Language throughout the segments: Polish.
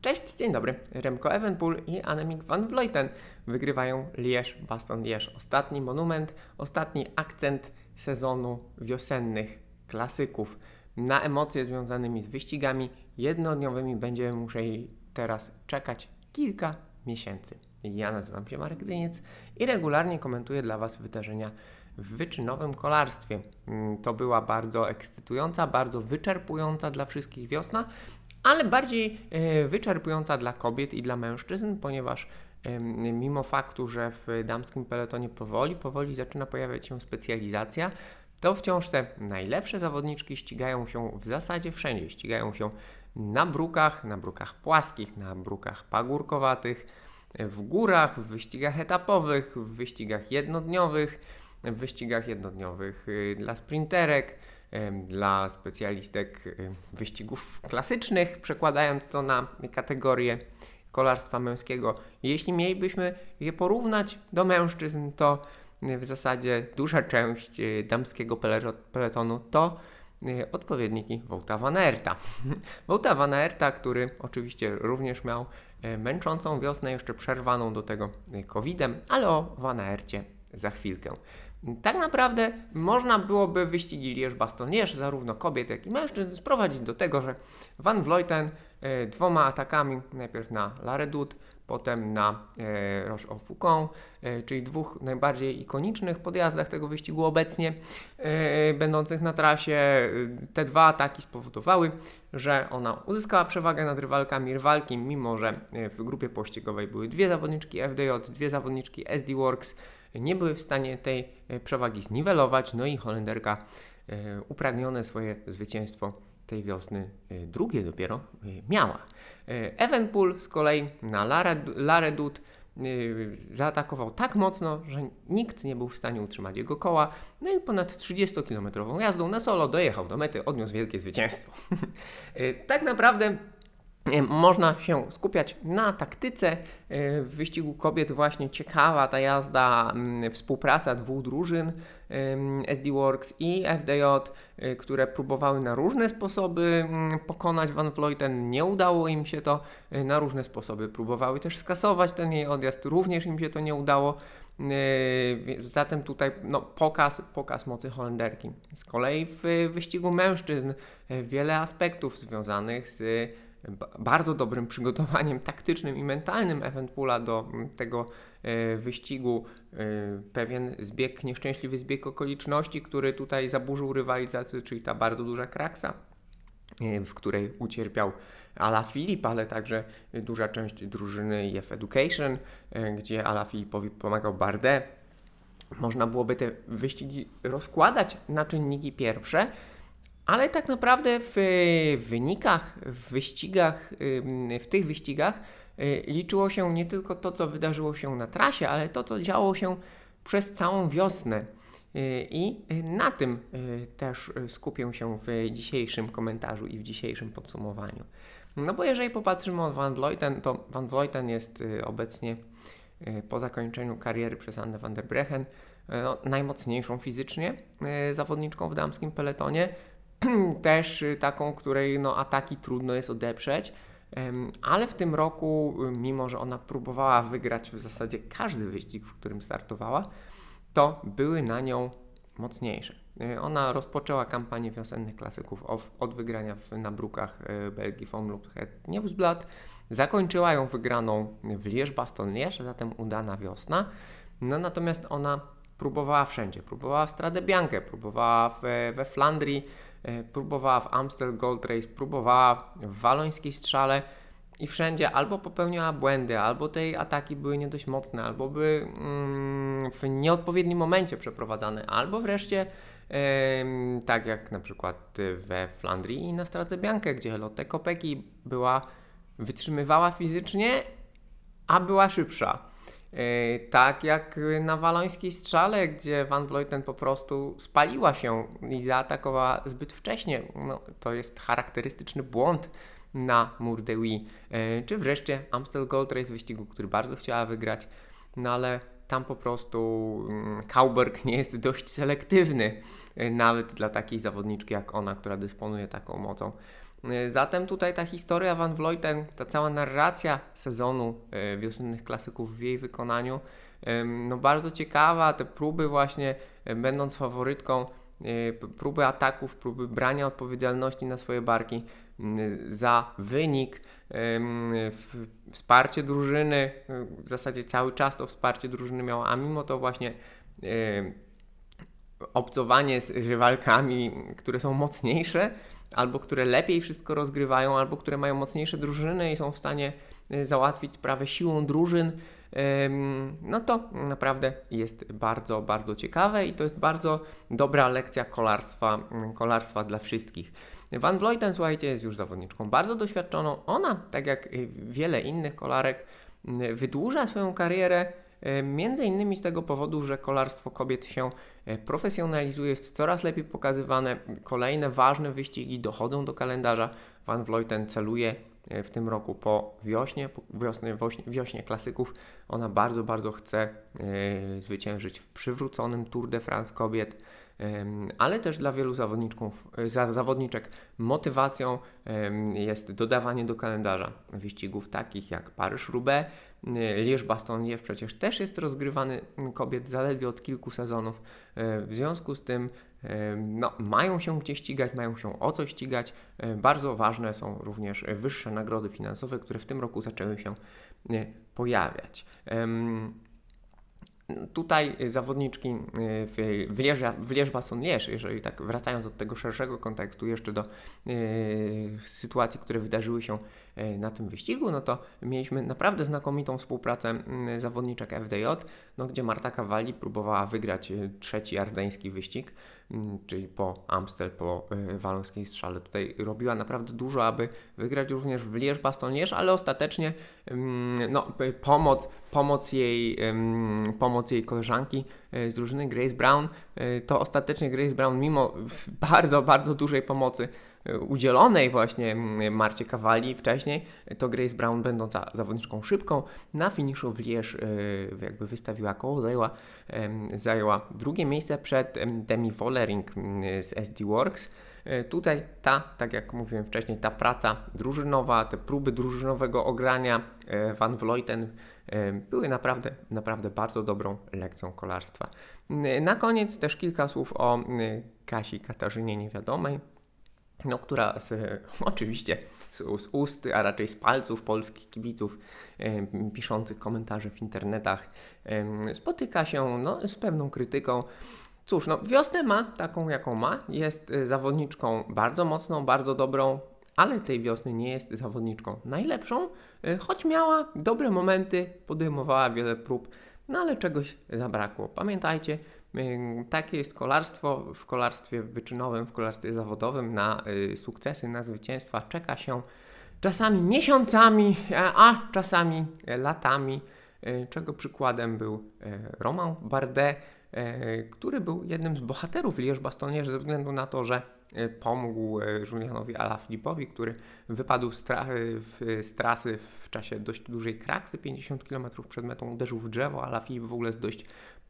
Cześć, dzień dobry. Remco Evenpool i Annemiek van Vleuten wygrywają Liège-Baston-Liège. Ostatni monument, ostatni akcent sezonu wiosennych klasyków. Na emocje związanymi z wyścigami jednodniowymi będziemy musieli teraz czekać kilka miesięcy. Ja nazywam się Marek Dyniec i regularnie komentuję dla Was wydarzenia w wyczynowym kolarstwie. Mm, to była bardzo ekscytująca, bardzo wyczerpująca dla wszystkich wiosna, ale bardziej e, wyczerpująca dla kobiet i dla mężczyzn, ponieważ mimo faktu, że w damskim peletonie powoli, powoli zaczyna pojawiać się specjalizacja, to wciąż te najlepsze zawodniczki ścigają się w zasadzie wszędzie. Ścigają się na brukach, na brukach płaskich, na brukach pagórkowatych, w górach, w wyścigach etapowych, w wyścigach jednodniowych, w wyścigach jednodniowych y, dla sprinterek, dla specjalistek wyścigów klasycznych, przekładając to na kategorię kolarstwa męskiego. Jeśli mielibyśmy je porównać do mężczyzn, to w zasadzie duża część y, damskiego peletonu to y, odpowiedniki Wołta Van Aerta. Wołta Van Aerta, który oczywiście również miał e, męczącą wiosnę, jeszcze przerwaną do tego COVID-em, ale o Van Aercie za chwilkę. Tak naprawdę można byłoby wyścigi Lierz-Baston-Lierz, zarówno kobiet, jak i mężczyzn, sprowadzić do tego, że Van Vleuten e, dwoma atakami, najpierw na La Redoute, potem na e, Roche-au-Foucault, e, czyli dwóch najbardziej ikonicznych podjazdach tego wyścigu obecnie, będących na trasie. Te dwa ataki spowodowały, że ona uzyskała przewagę nad rywalkami. Rywalki, mimo że w grupie pościgowej były dwie zawodniczki FDJ, dwie zawodniczki SD Works, nie były w stanie tej przewagi zniwelować, no i Holenderka upragnione swoje zwycięstwo tej wiosny drugie dopiero miała. Evenpool z kolei na Laredut zaatakował tak mocno, że nikt nie był w stanie utrzymać jego koła. No i ponad 30-kilometrową jazdą na solo dojechał do mety, odniósł wielkie zwycięstwo. Tak naprawdę można się skupiać na taktyce. W wyścigu kobiet właśnie ciekawa ta jazda, mm, współpraca dwóch drużyn. SD Works i FDJ, y, które próbowały na różne sposoby mm, pokonać Van Vleuten. Nie udało im się to y, na różne sposoby. Próbowały też skasować ten jej odjazd, również im się to nie udało. Zatem tutaj no, pokaz, pokaz mocy Holenderki. Z kolei w wyścigu mężczyzn wiele aspektów związanych z bardzo dobrym przygotowaniem taktycznym i mentalnym Eventpoola do mm, tego e, wyścigu. E, pewien zbieg, nieszczęśliwy zbieg okoliczności, który tutaj zaburzył rywalizację, czyli ta bardzo duża kraksa, e, w której ucierpiał Ala Filip, ale także duża część drużyny EF Education, gdzie Ala Filipowi pomagał Bardet. Można byłoby te wyścigi rozkładać na czynniki pierwsze, ale tak naprawdę w wynikach, w wyścigach, w tych wyścigach y, liczyło się nie tylko to, co wydarzyło się na trasie, ale to, co działo się przez całą wiosnę. Y, I na tym y, też skupię się w dzisiejszym komentarzu i w dzisiejszym podsumowaniu. No bo jeżeli popatrzymy od Van Vleuten, to Van Vleuten jest obecnie po zakończeniu kariery przez Anne van der Brechen no, najmocniejszą fizycznie zawodniczką w damskim peletonie. też y, taką, której no, ataki trudno jest odeprzeć. Ale w tym roku, y, mimo że ona próbowała wygrać w zasadzie każdy wyścig, w którym startowała, to były na nią mocniejsze. Y, ona rozpoczęła kampanię wiosennych klasyków od wygrania na brukach Belgii Vom lub Nieuwsblad. Zakończyła ją wygraną w Lierz-Baston-Lierz, zatem udana wiosna. No natomiast ona próbowała wszędzie. Próbowała w Strade Bianche, próbowała we Flandrii, próbowała w Amstel Gold Race, próbowała w walońskiej strzale i wszędzie albo popełniała błędy, albo te ataki były nie dość mocne, albo były mm, w nieodpowiednim momencie przeprowadzane, albo wreszcie tak jak na przykład we Flandrii i na Straty Bianche, gdzie Lotte Kopeki była, wytrzymywała fizycznie, a była szybsza. E, tak jak na walońskiej strzale, gdzie Van Vleuten po prostu spaliła się i zaatakowała zbyt wcześnie. No, to jest charakterystyczny błąd na Mur de Huy. E, czy wreszcie Amstel Gold Race wyścigu, który bardzo chciała wygrać, no ale tam po prostu mm, Kauberg nie jest dość selektywny, e, nawet dla takiej zawodniczki jak ona, która dysponuje taką mocą. Zatem tutaj ta historia Van Vleuten, ta cała narracja sezonu wiosennych klasyków w jej wykonaniu, no bardzo ciekawa, te próby właśnie, będąc faworytką, próby ataków, próby brania odpowiedzialności na swoje barki za wynik, wsparcie drużyny, w zasadzie cały czas to wsparcie drużyny miała, a mimo to właśnie obcowanie z rywalkami, które są mocniejsze, albo które lepiej wszystko rozgrywają, albo które mają mocniejsze drużyny i są w stanie e, załatwić sprawę siłą drużyn, no to naprawdę jest bardzo, bardzo ciekawe i to jest bardzo dobra lekcja kolarstwa, kolarstwa dla wszystkich. Van Vleuten, słuchajcie, jest już zawodniczką bardzo doświadczoną. Ona, tak jak wiele innych kolarek, wydłuża swoją karierę między innymi z tego powodu, że kolarstwo kobiet się e, profesjonalizuje, jest coraz lepiej pokazywane. Kolejne ważne wyścigi dochodzą do kalendarza. Van Vleuten celuje e, w tym roku po wiośnie, po wiosnie, wiośnie klasyków. Ona bardzo, bardzo chce zwyciężyć w przywróconym Tour de France kobiet ale też dla wielu zawodniczków, zawodniczek motywacją jest dodawanie do kalendarza wyścigów takich jak Paryż-Roubaix, Lierz-Bastogne przecież też jest rozgrywany kobiet zaledwie od kilku sezonów. E, w związku z tym no, mają się gdzie ścigać, mają się o co ścigać. Bardzo ważne są również wyższe nagrody finansowe, które w tym roku zaczęły się pojawiać. Tutaj zawodniczki y, w Lierze, w Lierz jeżeli tak wracając od tego szerszego kontekstu jeszcze do y, sytuacji, które wydarzyły się y, na tym wyścigu, no to mieliśmy naprawdę znakomitą współpracę y, zawodniczek FDJ, no, gdzie Marta Kawali próbowała wygrać y, trzeci ardeński wyścig. Mm, czyli po Amstel, po y, walońskiej strzale. Tutaj robiła naprawdę dużo, aby wygrać również w Lierz Baston Lierz, ale ostatecznie mm, no, pomoc, pomoc, jej, pomoc jej koleżanki y, z drużyny Grace Brown, y, to ostatecznie Grace Brown mimo bardzo, bardzo dużej pomocy udzielonej właśnie mm, Marcie Kawali wcześniej, to Grace Brown będąca zawodniczką szybką na finiszu w Lierz y, jakby wystawiła koło, zajęła, zajęła drugie miejsce przed Demi Vollering mm, z SD Works. Y, tutaj ta, tak jak mówiłem wcześniej, ta praca drużynowa, te próby drużynowego ogrania y, Van Vleuten były naprawdę, naprawdę bardzo dobrą lekcją kolarstwa. Na koniec też kilka słów o Kasi Katarzynie Niewiadomej no, która z, oczywiście z, z ust, a raczej z palców polskich kibiców e, piszących komentarze w internetach e, spotyka się no, z pewną krytyką. Cóż, no, wiosnę ma taką, jaką ma. Jest zawodniczką bardzo mocną, bardzo dobrą, ale tej wiosny nie jest zawodniczką najlepszą, e, choć miała dobre momenty, podejmowała wiele prób, no ale czegoś zabrakło. Pamiętajcie, takie jest kolarstwo. W kolarstwie wyczynowym, w kolarstwie zawodowym na y, sukcesy, na zwycięstwa. Czeka się czasami miesiącami, a czasami latami, y, czego przykładem był y, Romain Bardet, który był jednym z bohaterów Liège-Bastogne ze względu na to, że pomógł Julianowi Alaphilippowi, który wypadł z, tra z, trasy w czasie dość dużej kraksy, 50 km przed metą uderzył w drzewo, Alaphilippe w ogóle z dość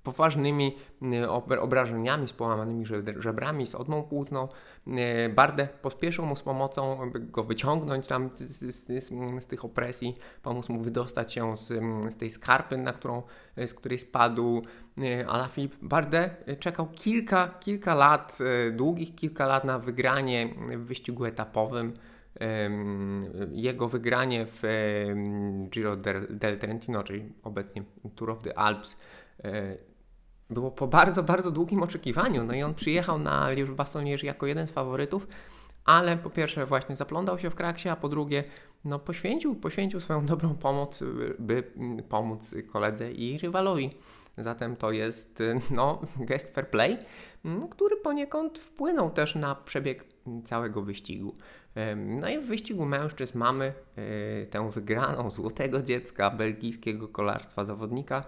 poważnymi y, obrażeniami, z połamanymi żebrami, z odmą płucną. Y, Bardę pospieszył mu z pomocą, by go wyciągnąć tam z, z, z, z tych opresji, pomóc mu wydostać się z, z tej skarpy, na którą, z której spadł. Ala Filip Bardet czekał kilka, kilka lat, długich kilka lat na wygranie w wyścigu etapowym jego wygranie w Giro del Trentino, czyli obecnie Tour of the Alps, było po bardzo, bardzo długim oczekiwaniu. No i on przyjechał na Liège Bastogne jako jeden z faworytów, ale po pierwsze właśnie zaplądał się w kraksie, a po drugie no poświęcił, poświęcił swoją dobrą pomoc, by pomóc koledze i rywalowi. Zatem to jest no, gest fair play, który poniekąd wpłynął też na przebieg całego wyścigu. No i w wyścigu mężczyzn mamy e, tę wygraną złotego dziecka belgijskiego kolarstwa zawodnika,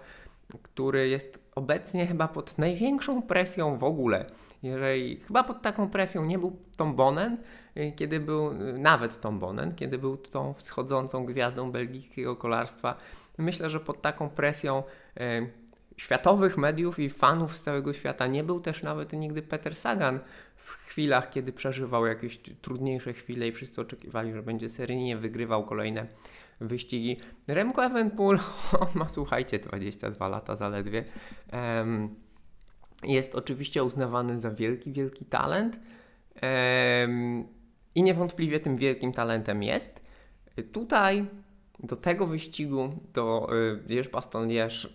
który jest obecnie chyba pod największą presją w ogóle. Jeżeli chyba pod taką presją nie był Tom Bonen, y, kiedy był y, nawet Tom Bonen, kiedy był tą wschodzącą gwiazdą belgijskiego kolarstwa. Myślę, że pod taką presją y, światowych mediów i fanów z całego świata nie był też nawet nigdy Peter Sagan w w chwilach, kiedy przeżywał jakieś trudniejsze chwile i wszyscy oczekiwali, że będzie seryjnie wygrywał kolejne wyścigi. Remco Evenpool, on ma słuchajcie 22 lata zaledwie. Jest oczywiście uznawany za wielki, wielki talent i niewątpliwie tym wielkim talentem jest. Tutaj do tego wyścigu, do Liège y, Baston Liège,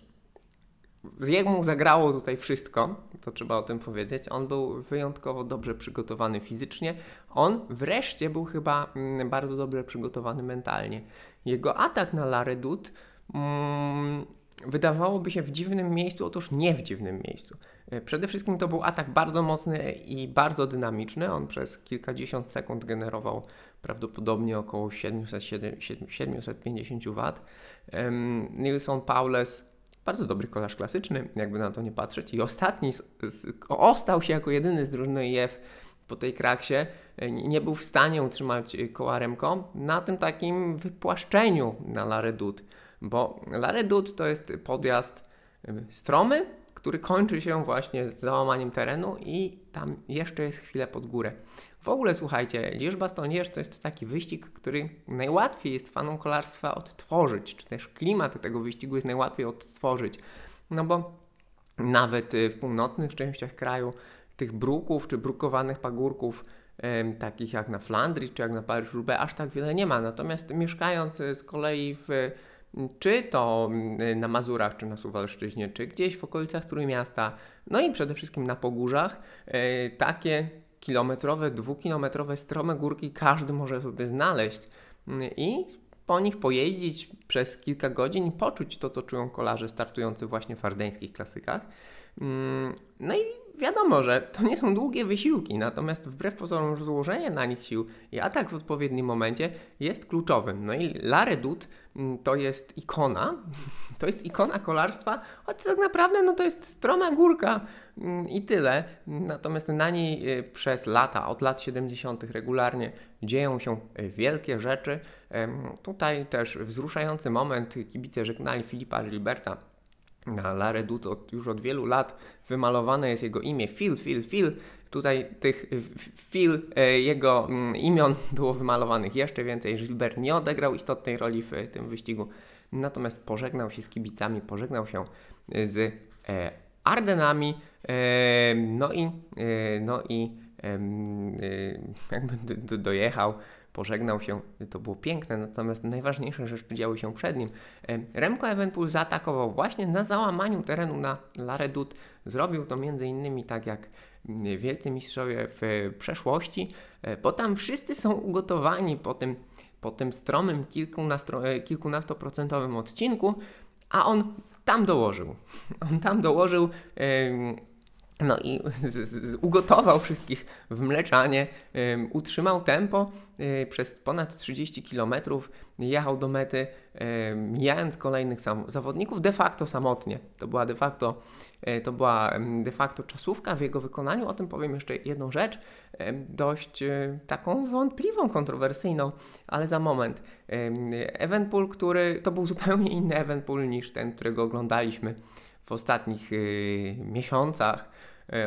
jemu zagrało tutaj wszystko, to trzeba o tym powiedzieć. On był wyjątkowo dobrze przygotowany fizycznie. On wreszcie był chyba mm, bardzo dobrze przygotowany mentalnie. Jego atak na Laredut mm, wydawałoby się w dziwnym miejscu, otóż nie w dziwnym miejscu. Y, przede wszystkim to był atak bardzo mocny i bardzo dynamiczny. On przez kilkadziesiąt sekund generował prawdopodobnie około 700, 750 W. Nilsson Paules, bardzo dobry kolarz klasyczny, jakby na to nie patrzeć. I ostatni ostał się jako jedyny z drużyny IF po tej kraksie. E, nie był w stanie utrzymać koła Remco na tym takim wypłaszczeniu na La Redoute, bo La Redoute to jest podjazd stromy, który kończy się właśnie z załamaniem terenu i tam jeszcze jest chwilę pod górę. W ogóle słuchajcie, Liège Baston Liège to jest taki wyścig, który najłatwiej jest fanom kolarstwa odtworzyć, czy też klimat tego wyścigu jest najłatwiej odtworzyć. No bo nawet w północnych częściach kraju tych bruków czy brukowanych pagórków, takich jak na Flandrii czy jak na Paryż-Roubaix, aż tak wiele nie ma. Natomiast mieszkając y, z kolei w czy to y, na Mazurach, czy na Suwalszczyźnie, czy gdzieś w okolicach Trójmiasta, no i przede wszystkim na Pogórzach, takie kilometrowe, dwukilometrowe strome górki każdy może sobie znaleźć i po nich pojeździć przez kilka godzin i poczuć to, co czują kolarze startujący właśnie w ardeńskich klasykach. Mm, no i wiadomo, że to nie są długie wysiłki, natomiast wbrew pozorom złożenie na nich sił i atak w odpowiednim momencie jest kluczowym. No i La Redoute mm, to jest ikona, to jest ikona kolarstwa, choć tak naprawdę no to jest stroma górka mm, i tyle. Natomiast na niej y, przez lata, od lat 70. regularnie dzieją się y, wielkie rzeczy. Tutaj też wzruszający moment, kibice żegnali Filipa Gilberta na La Redoute od, już od wielu lat wymalowane jest jego imię Phil, Phil, Phil. Tutaj tych Phil, e, jego mm, imion było wymalowanych jeszcze więcej. Gilbert nie odegrał istotnej roli w tym wyścigu, natomiast pożegnał się z kibicami, pożegnał się z e, Ardenami, e, no i, no i jakby dojechał pożegnał się, to było piękne, natomiast najważniejsze rzeczy działy się przed nim. Remco Evenpool zaatakował właśnie na załamaniu terenu na La Redoute. Zrobił to innymi tak jak wielcy mistrzowie w przeszłości, e, bo tam wszyscy są ugotowani po tym, po tym stromym e, kilkunastoprocentowym odcinku, a on tam dołożył. On tam dołożył no i z, z, ugotował wszystkich w mleczanie, utrzymał tempo y, przez ponad 30 km, jechał do mety, mijając kolejnych zawodników de facto samotnie. To była de facto, y, to była de facto czasówka w jego wykonaniu. O tym powiem jeszcze jedną rzecz, dość y, taką wątpliwą, kontrowersyjną, ale za moment. Eventpool, który to był zupełnie inny Eventpool niż ten, którego oglądaliśmy w ostatnich miesiącach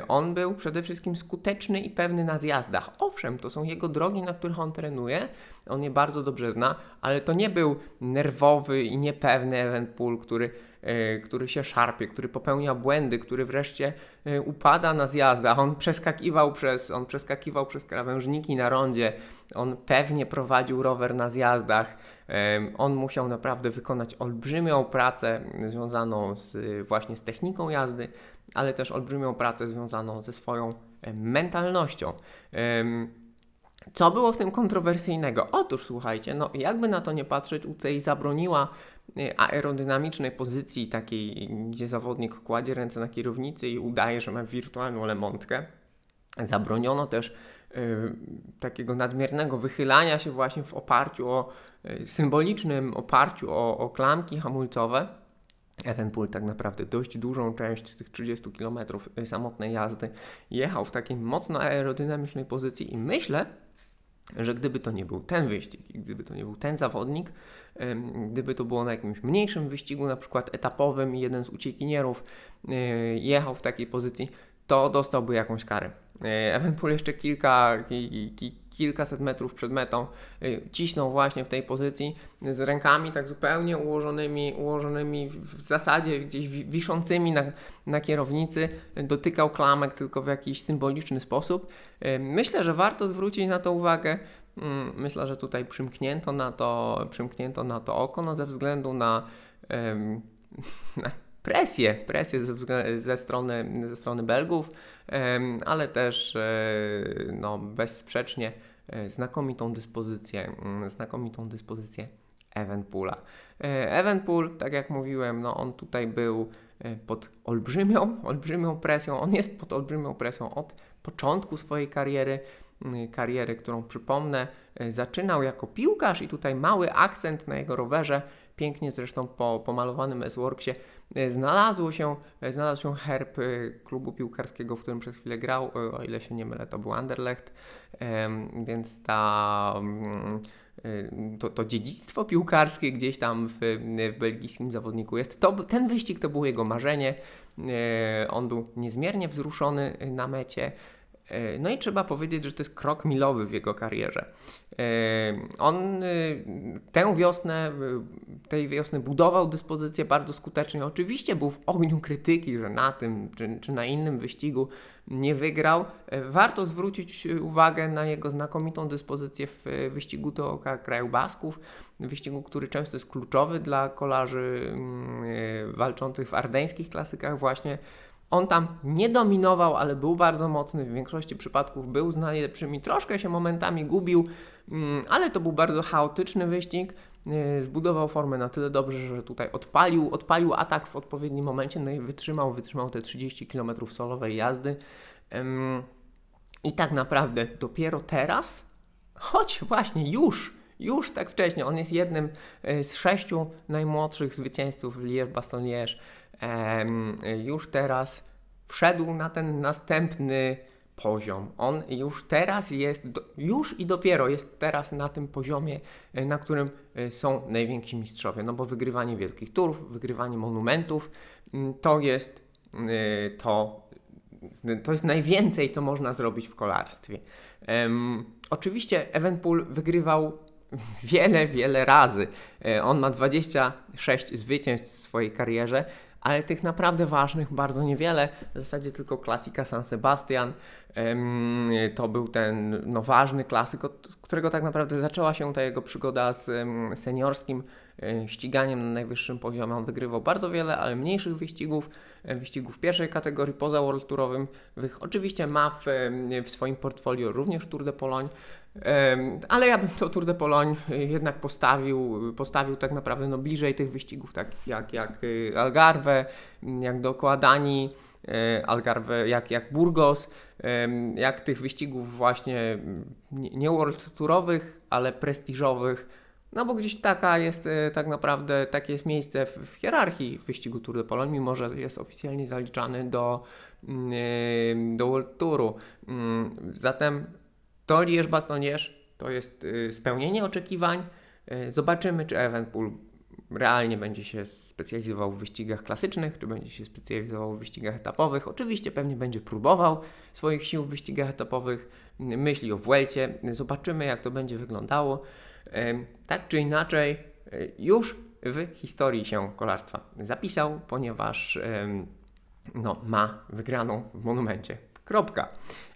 on był przede wszystkim skuteczny i pewny na zjazdach. Owszem, to są jego drogi, na których on trenuje, on je bardzo dobrze zna, ale to nie był nerwowy i niepewny Evenpool, który, e, który się szarpie, który popełnia błędy, który wreszcie e, upada na zjazdach. On przeskakiwał przez, on przeskakiwał przez krawężniki na rondzie, on pewnie prowadził rower na zjazdach. On musiał naprawdę wykonać olbrzymią pracę związaną z, właśnie z techniką jazdy, ale też olbrzymią pracę związaną ze swoją mentalnością. Co było w tym kontrowersyjnego? Otóż słuchajcie, no jakby na to nie patrzeć, UCI zabroniła e, aerodynamicznej pozycji takiej, gdzie zawodnik kładzie ręce na kierownicy i udaje, że ma wirtualną lemontkę. Zabroniono też y, takiego nadmiernego wychylania się właśnie w oparciu o y, symbolicznym oparciu o, o klamki hamulcowe. Evenpool tak naprawdę dość dużą część z tych 30 km y, samotnej jazdy jechał w takiej mocno aerodynamicznej pozycji i myślę, że gdyby to nie był ten wyścig, gdyby to nie był ten zawodnik, gdyby to było na jakimś mniejszym wyścigu, na przykład etapowym i jeden z uciekinierów y, jechał w takiej pozycji, to dostałby jakąś karę. E, Evenpool jeszcze kilka, ki, ki, kilkaset metrów przed metą e, cisnął właśnie w tej pozycji z rękami tak zupełnie ułożonymi, ułożonymi w zasadzie gdzieś wiszącymi na, na kierownicy, dotykał klamek tylko w jakiś symboliczny sposób. E, myślę, że warto zwrócić na to uwagę. Mm, myślę, że tutaj przymknięto na to, przymknięto na to oko no ze względu na, na presję, presję ze, ze, strony, ze strony Belgów, ale też e, no, bezsprzecznie znakomitą dyspozycję, mm, znakomitą dyspozycję Evenpoola. E, Evenpool, tak jak mówiłem, no on tutaj był pod olbrzymią, olbrzymią presją, on jest pod olbrzymią presją od początku swojej kariery, mm, kariery, którą przypomnę, zaczynał jako piłkarz i tutaj mały akcent na jego rowerze, pięknie zresztą po pomalowanym S-Worksie, E, znalazło się, e, znalazł się herb e, klubu piłkarskiego, w którym przez chwilę grał, o ile się nie mylę, to był Anderlecht, więc ta, mm, to, to dziedzictwo piłkarskie gdzieś tam w, w belgijskim zawodniku jest. To, ten wyścig to było jego marzenie. On był niezmiernie wzruszony na mecie. E, no i trzeba powiedzieć, że to jest krok milowy w jego karierze. E, on e, tę wiosnę, tej wiosny budował dyspozycję bardzo skutecznie. Oczywiście był w ogniu krytyki, że na tym czy, czy na innym wyścigu nie wygrał. Warto zwrócić uwagę na jego znakomitą dyspozycję w wyścigu do kraju Basków, wyścigu, który często jest kluczowy dla kolarzy mm, walczących w ardeńskich klasykach właśnie on tam nie dominował, ale był bardzo mocny, w większości przypadków był z najlepszymi, troszkę się momentami gubił, mm, ale to był bardzo chaotyczny wyścig. E, zbudował formę na tyle dobrze, że tutaj odpalił, odpalił atak w odpowiednim momencie, no i wytrzymał, wytrzymał te 30 km solowej jazdy. I tak naprawdę dopiero teraz, choć właśnie już, już tak wcześnie, on jest jednym e, z sześciu najmłodszych zwycięzców Liège-Bastogne już teraz wszedł na ten następny poziom. On już teraz jest, już i dopiero jest teraz na tym poziomie, e, na którym e, są najwięksi mistrzowie. No bo wygrywanie wielkich turów, wygrywanie monumentów to jest e, to, to jest najwięcej, co można zrobić w kolarstwie. Oczywiście Evenpool wygrywał wiele, wiele razy. On ma 26 zwycięstw w swojej karierze ale tych naprawdę ważnych bardzo niewiele. W zasadzie tylko klasika San Sebastian. To był ten no, ważny klasyk, od którego tak naprawdę zaczęła się ta jego przygoda z seniorskim e, ściganiem na najwyższym poziomie. On wygrywał bardzo wiele, ale mniejszych wyścigów, e, wyścigów pierwszej kategorii poza World Tourowym. Oczywiście ma w, w swoim portfolio również Tour de Pologne, ale ja bym to Tour de Pologne jednak postawił, postawił tak naprawdę no bliżej tych wyścigów, tak jak, jak y, Algarve, jak dookoła Danii, y, Algarve, jak, jak Burgos, jak tych wyścigów właśnie nie world tourowych, ale prestiżowych, no bo gdzieś taka jest y, tak naprawdę, takie jest miejsce w, w hierarchii wyścigu Tour de Pologne, mimo że jest oficjalnie zaliczany do, do World Touru. Mm, zatem to Liège-Bastogne to jest y, spełnienie oczekiwań. Y, zobaczymy, czy Evenpool realnie będzie się specjalizował w wyścigach klasycznych, czy będzie się specjalizował w wyścigach etapowych. Oczywiście pewnie będzie próbował swoich sił w wyścigach etapowych, myśli o Vuelcie. Zobaczymy, jak to będzie wyglądało. Tak czy inaczej, y, już w historii się kolarstwa zapisał, ponieważ no, ma wygraną w monumencie Kropka.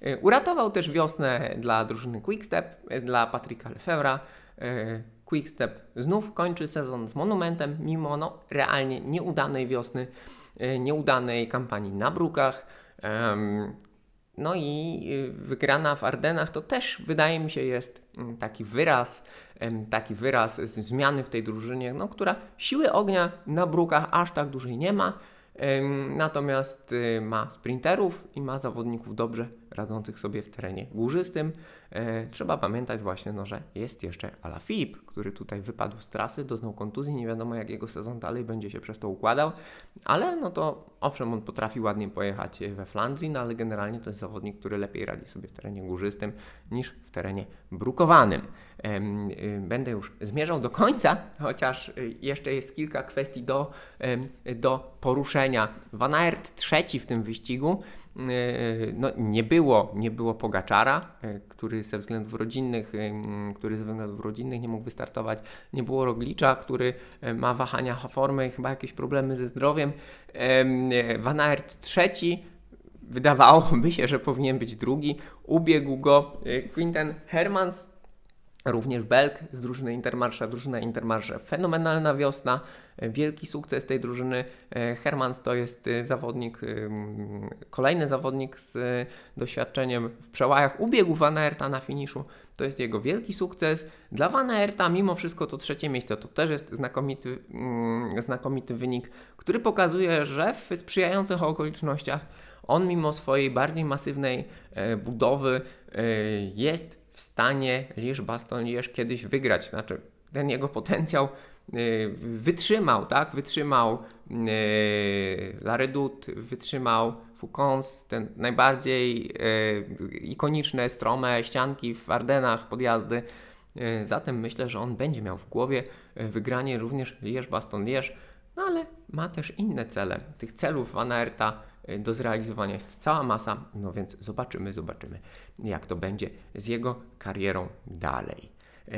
Y, uratował też wiosnę dla drużyny Quickstep, y, dla Patryka Lefebvre'a. Y, Quickstep znów kończy sezon z monumentem, mimo no, realnie nieudanej wiosny, nieudanej kampanii na brukach. No i wygrana w Ardenach to też wydaje mi się jest mm, taki wyraz, taki wyraz zmiany w tej drużynie, no, która siły ognia na brukach aż tak dużej nie ma. Natomiast y, ma sprinterów i ma zawodników dobrze radzących sobie w terenie górzystym. E, trzeba pamiętać właśnie, no, że jest jeszcze Ala Filip, który tutaj wypadł z trasy, doznał kontuzji, nie wiadomo jak jego sezon dalej będzie się przez to układał, ale no to owszem, on potrafi ładnie pojechać we Flandrii, no ale generalnie to jest zawodnik, który lepiej radzi sobie w terenie górzystym niż w terenie brukowanym. Y, będę już zmierzał do końca, chociaż jeszcze jest kilka kwestii do, do poruszenia. Van Aert trzeci w tym wyścigu, no, nie było, nie było Pogaczara, który ze względów rodzinnych, który ze względów rodzinnych nie mógł wystartować, nie było Roglicza, który ma wahania formy, chyba jakieś problemy ze zdrowiem. Van Aert trzeci, wydawałoby się, że powinien być drugi. Ubiegł go Quinten Hermans, Również Belk z drużyny Intermarsza, drużyna Intermarsza, fenomenalna wiosna, wielki sukces tej drużyny. Hermans to jest y, zawodnik, kolejny zawodnik z doświadczeniem w przełajach. Ubiegł Van Aerta na finiszu, to jest jego wielki sukces. Dla Van Aerta mimo wszystko to trzecie miejsce to też jest znakomity, mm, znakomity wynik, który pokazuje, że w sprzyjających okolicznościach on mimo swojej bardziej masywnej e, budowy e, jest stanie Liège Baston Liège kiedyś wygrać. Znaczy, ten jego potencjał y, wytrzymał, tak? Wytrzymał y, Laredut, wytrzymał Foucons, ten najbardziej y, ikoniczne, strome ścianki w Ardenach, podjazdy. Zatem myślę, że on będzie miał w głowie wygranie również Liège-Baston-Liège, no ale ma też inne cele. Tych celów Van Aerta Y, do zrealizowania jest cała masa, no więc zobaczymy, zobaczymy, jak to będzie z jego karierą dalej. E,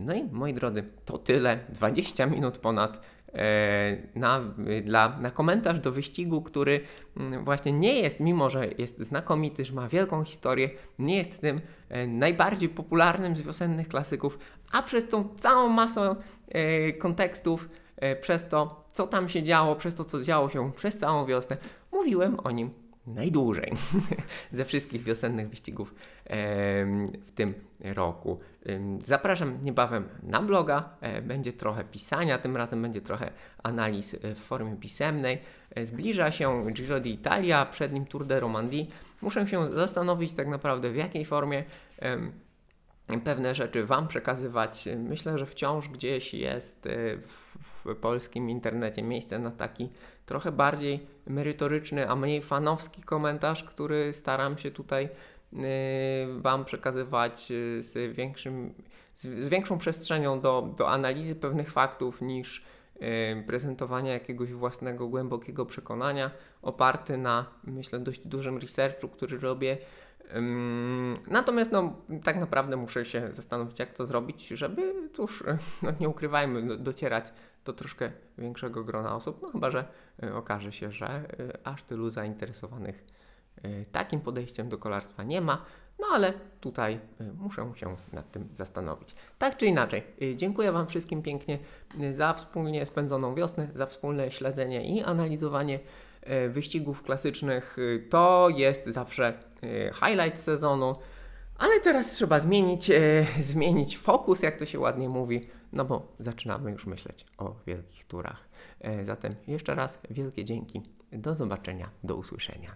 no i moi drodzy, to tyle. 20 minut ponad e, na, dla, na komentarz do wyścigu, który mm, właśnie nie jest, mimo że jest znakomity, że ma wielką historię, nie jest tym e, najbardziej popularnym z wiosennych klasyków, a przez tą całą masę kontekstów, przez to, co tam się działo, przez to, co działo się przez całą wiosnę, mówiłem o nim najdłużej ze wszystkich wiosennych wyścigów w tym roku. Zapraszam niebawem na bloga. E, będzie trochę pisania, tym razem będzie trochę analiz e, w formie pisemnej. E, zbliża się Giro d'Italia, przed nim Tour de Romandie. Muszę się zastanowić tak naprawdę w jakiej formie pewne rzeczy Wam przekazywać. Myślę, że wciąż gdzieś jest w polskim internecie miejsce na taki trochę bardziej merytoryczny, a mniej fanowski komentarz, który staram się tutaj y, Wam przekazywać y, z, większym, z, większą przestrzenią do, do analizy pewnych faktów niż y, prezentowania jakiegoś własnego głębokiego przekonania, oparty na, myślę, dość dużym researchu, który robię. Natomiast no, tak naprawdę muszę się zastanowić, jak to zrobić, żeby tuż, no, nie ukrywajmy, docierać do troszkę większego grona osób, no chyba, że y, okaże się, że y, aż tylu zainteresowanych y, takim podejściem do kolarstwa nie ma, no ale tutaj muszę się nad tym zastanowić. Tak czy inaczej, dziękuję Wam wszystkim pięknie za wspólnie spędzoną wiosnę, za wspólne śledzenie i analizowanie wyścigów klasycznych. To jest zawsze highlight sezonu, ale teraz trzeba zmienić, zmienić fokus, jak to się ładnie mówi no bo zaczynamy już myśleć o wielkich turach. E, zatem jeszcze raz wielkie dzięki. Do zobaczenia, do usłyszenia.